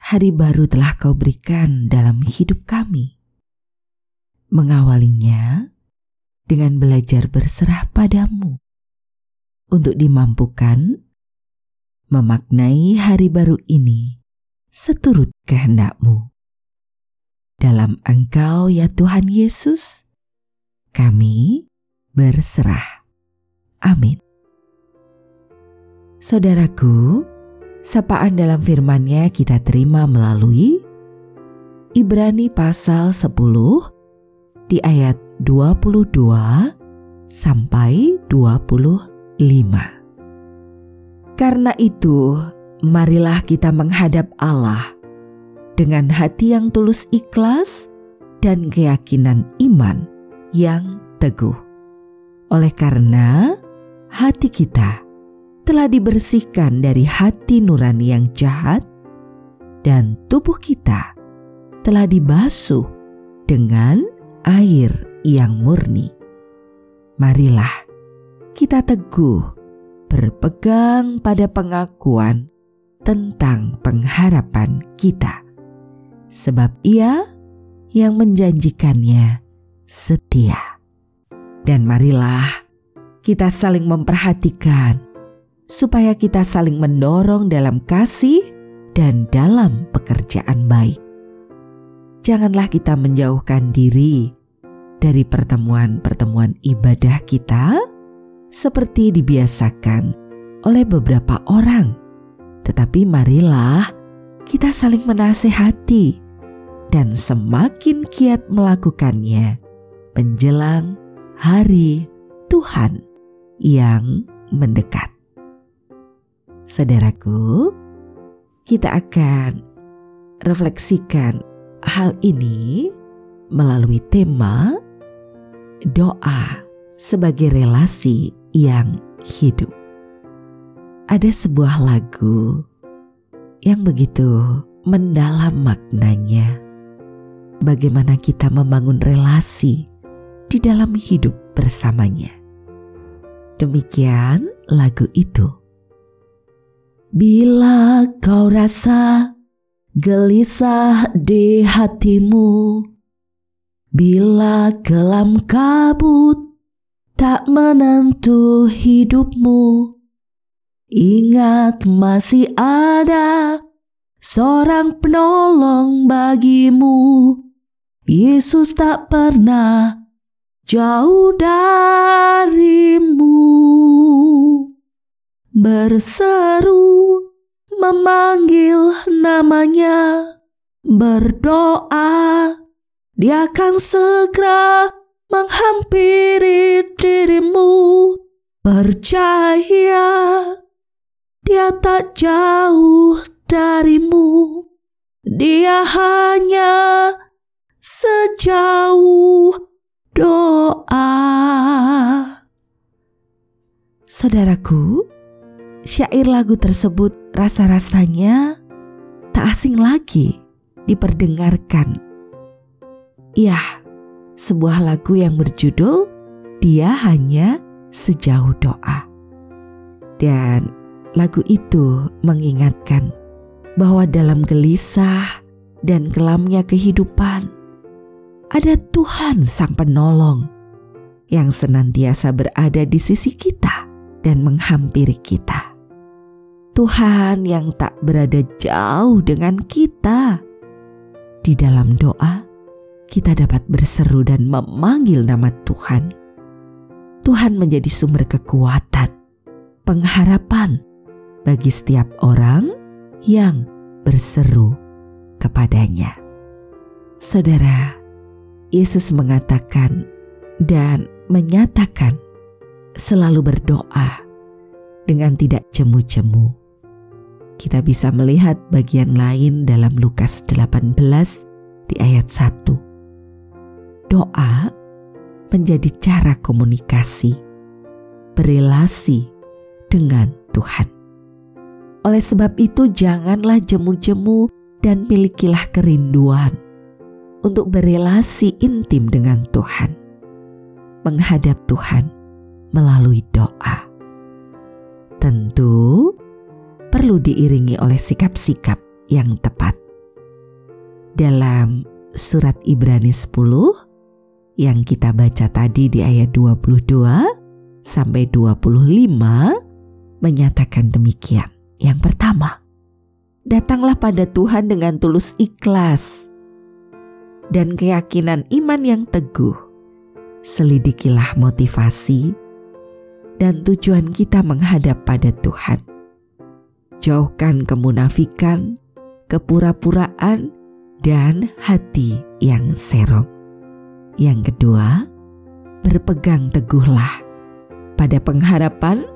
hari baru telah kau berikan dalam hidup kami. Mengawalinya dengan belajar berserah padamu untuk dimampukan memaknai hari baru ini seturut kehendakmu. Dalam Engkau ya Tuhan Yesus, kami berserah. Amin. Saudaraku, Sapaan dalam firman-Nya kita terima melalui Ibrani pasal 10 di ayat 22 sampai 25. Karena itu, marilah kita menghadap Allah dengan hati yang tulus ikhlas dan keyakinan iman yang teguh. Oleh karena hati kita telah dibersihkan dari hati nurani yang jahat, dan tubuh kita telah dibasuh dengan air yang murni. Marilah kita teguh berpegang pada pengakuan tentang pengharapan kita, sebab Ia yang menjanjikannya setia. Dan marilah kita saling memperhatikan supaya kita saling mendorong dalam kasih dan dalam pekerjaan baik. Janganlah kita menjauhkan diri dari pertemuan-pertemuan ibadah kita seperti dibiasakan oleh beberapa orang. Tetapi marilah kita saling menasehati dan semakin kiat melakukannya menjelang hari Tuhan yang mendekat. Saudaraku, kita akan refleksikan hal ini melalui tema doa sebagai relasi yang hidup. Ada sebuah lagu yang begitu mendalam maknanya. Bagaimana kita membangun relasi di dalam hidup bersamanya. Demikian lagu itu. Bila kau rasa gelisah di hatimu, bila kelam kabut tak menentu hidupmu, ingat masih ada seorang penolong bagimu. Yesus tak pernah jauh darimu berseru memanggil namanya. Berdoa dia akan segera menghampiri dirimu. Percaya dia tak jauh darimu. Dia hanya sejauh doa. Saudaraku, syair lagu tersebut rasa-rasanya tak asing lagi diperdengarkan. Ya, sebuah lagu yang berjudul Dia Hanya Sejauh Doa. Dan lagu itu mengingatkan bahwa dalam gelisah dan kelamnya kehidupan ada Tuhan Sang Penolong yang senantiasa berada di sisi kita dan menghampiri kita. Tuhan yang tak berada jauh dengan kita. Di dalam doa, kita dapat berseru dan memanggil nama Tuhan. Tuhan menjadi sumber kekuatan, pengharapan bagi setiap orang yang berseru kepadanya. Saudara, Yesus mengatakan dan menyatakan selalu berdoa dengan tidak jemu-jemu kita bisa melihat bagian lain dalam Lukas 18 di ayat 1. Doa menjadi cara komunikasi, berelasi dengan Tuhan. Oleh sebab itu janganlah jemu-jemu dan milikilah kerinduan untuk berelasi intim dengan Tuhan. Menghadap Tuhan melalui doa. Perlu diiringi oleh sikap-sikap yang tepat. Dalam surat Ibrani 10 yang kita baca tadi di ayat 22 sampai 25 menyatakan demikian. Yang pertama, datanglah pada Tuhan dengan tulus ikhlas dan keyakinan iman yang teguh. Selidikilah motivasi dan tujuan kita menghadap pada Tuhan. Jauhkan kemunafikan, kepura-puraan, dan hati yang serong. Yang kedua, berpegang teguhlah pada pengharapan,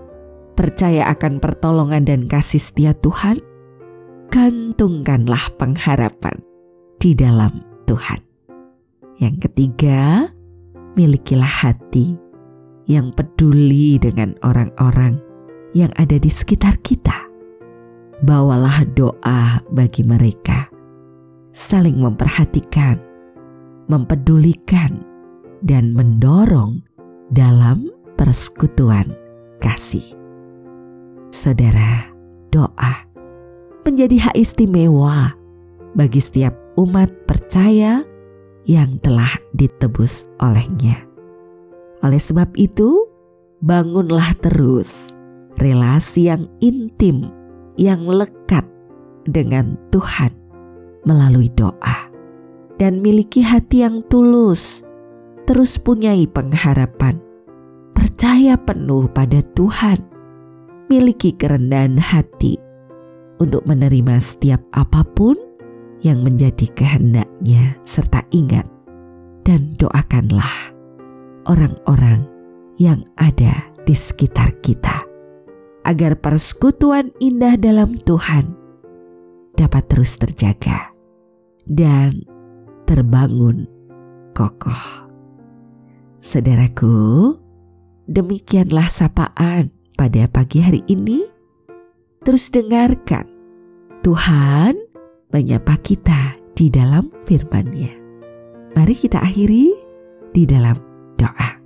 percaya akan pertolongan dan kasih setia Tuhan, gantungkanlah pengharapan di dalam Tuhan. Yang ketiga, milikilah hati yang peduli dengan orang-orang yang ada di sekitar kita. Bawalah doa bagi mereka, saling memperhatikan mempedulikan, dan mendorong dalam persekutuan kasih. Saudara, doa menjadi hak istimewa bagi setiap umat percaya yang telah ditebus olehnya. Oleh sebab itu, bangunlah terus relasi yang intim, yang lekat dengan Tuhan melalui doa. Dan miliki hati yang tulus, terus punyai pengharapan, percaya penuh pada Tuhan, miliki kerendahan hati untuk menerima setiap apa pun yang menjadi kehendaknya, serta ingat dan doakanlah orang-orang yang ada di sekitar kita, agar persekutuan indah dalam Tuhan dapat terus terjaga dan terbangun kokoh. Saudaraku, demikianlah sapaan pada pagi hari ini. Terus dengarkan Tuhan menyapa kita di dalam firman-Nya. Mari kita akhiri di dalam doa.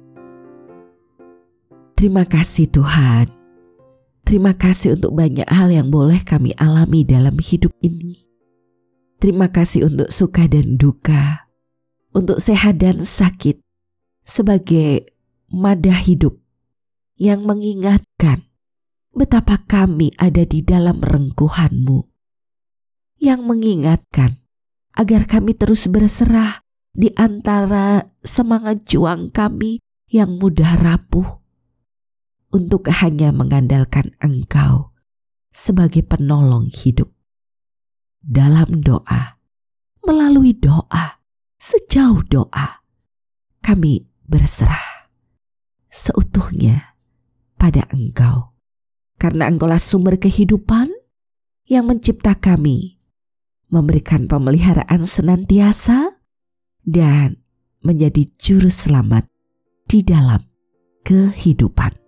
Terima kasih Tuhan. Terima kasih untuk banyak hal yang boleh kami alami dalam hidup ini. Terima kasih untuk suka dan duka, untuk sehat dan sakit, sebagai madah hidup yang mengingatkan betapa kami ada di dalam rengkuhanmu, yang mengingatkan agar kami terus berserah di antara semangat juang kami yang mudah rapuh, untuk hanya mengandalkan Engkau sebagai penolong hidup dalam doa, melalui doa, sejauh doa, kami berserah seutuhnya pada Engkau. Karena Engkaulah sumber kehidupan yang mencipta kami, memberikan pemeliharaan senantiasa, dan menjadi juru selamat di dalam kehidupan.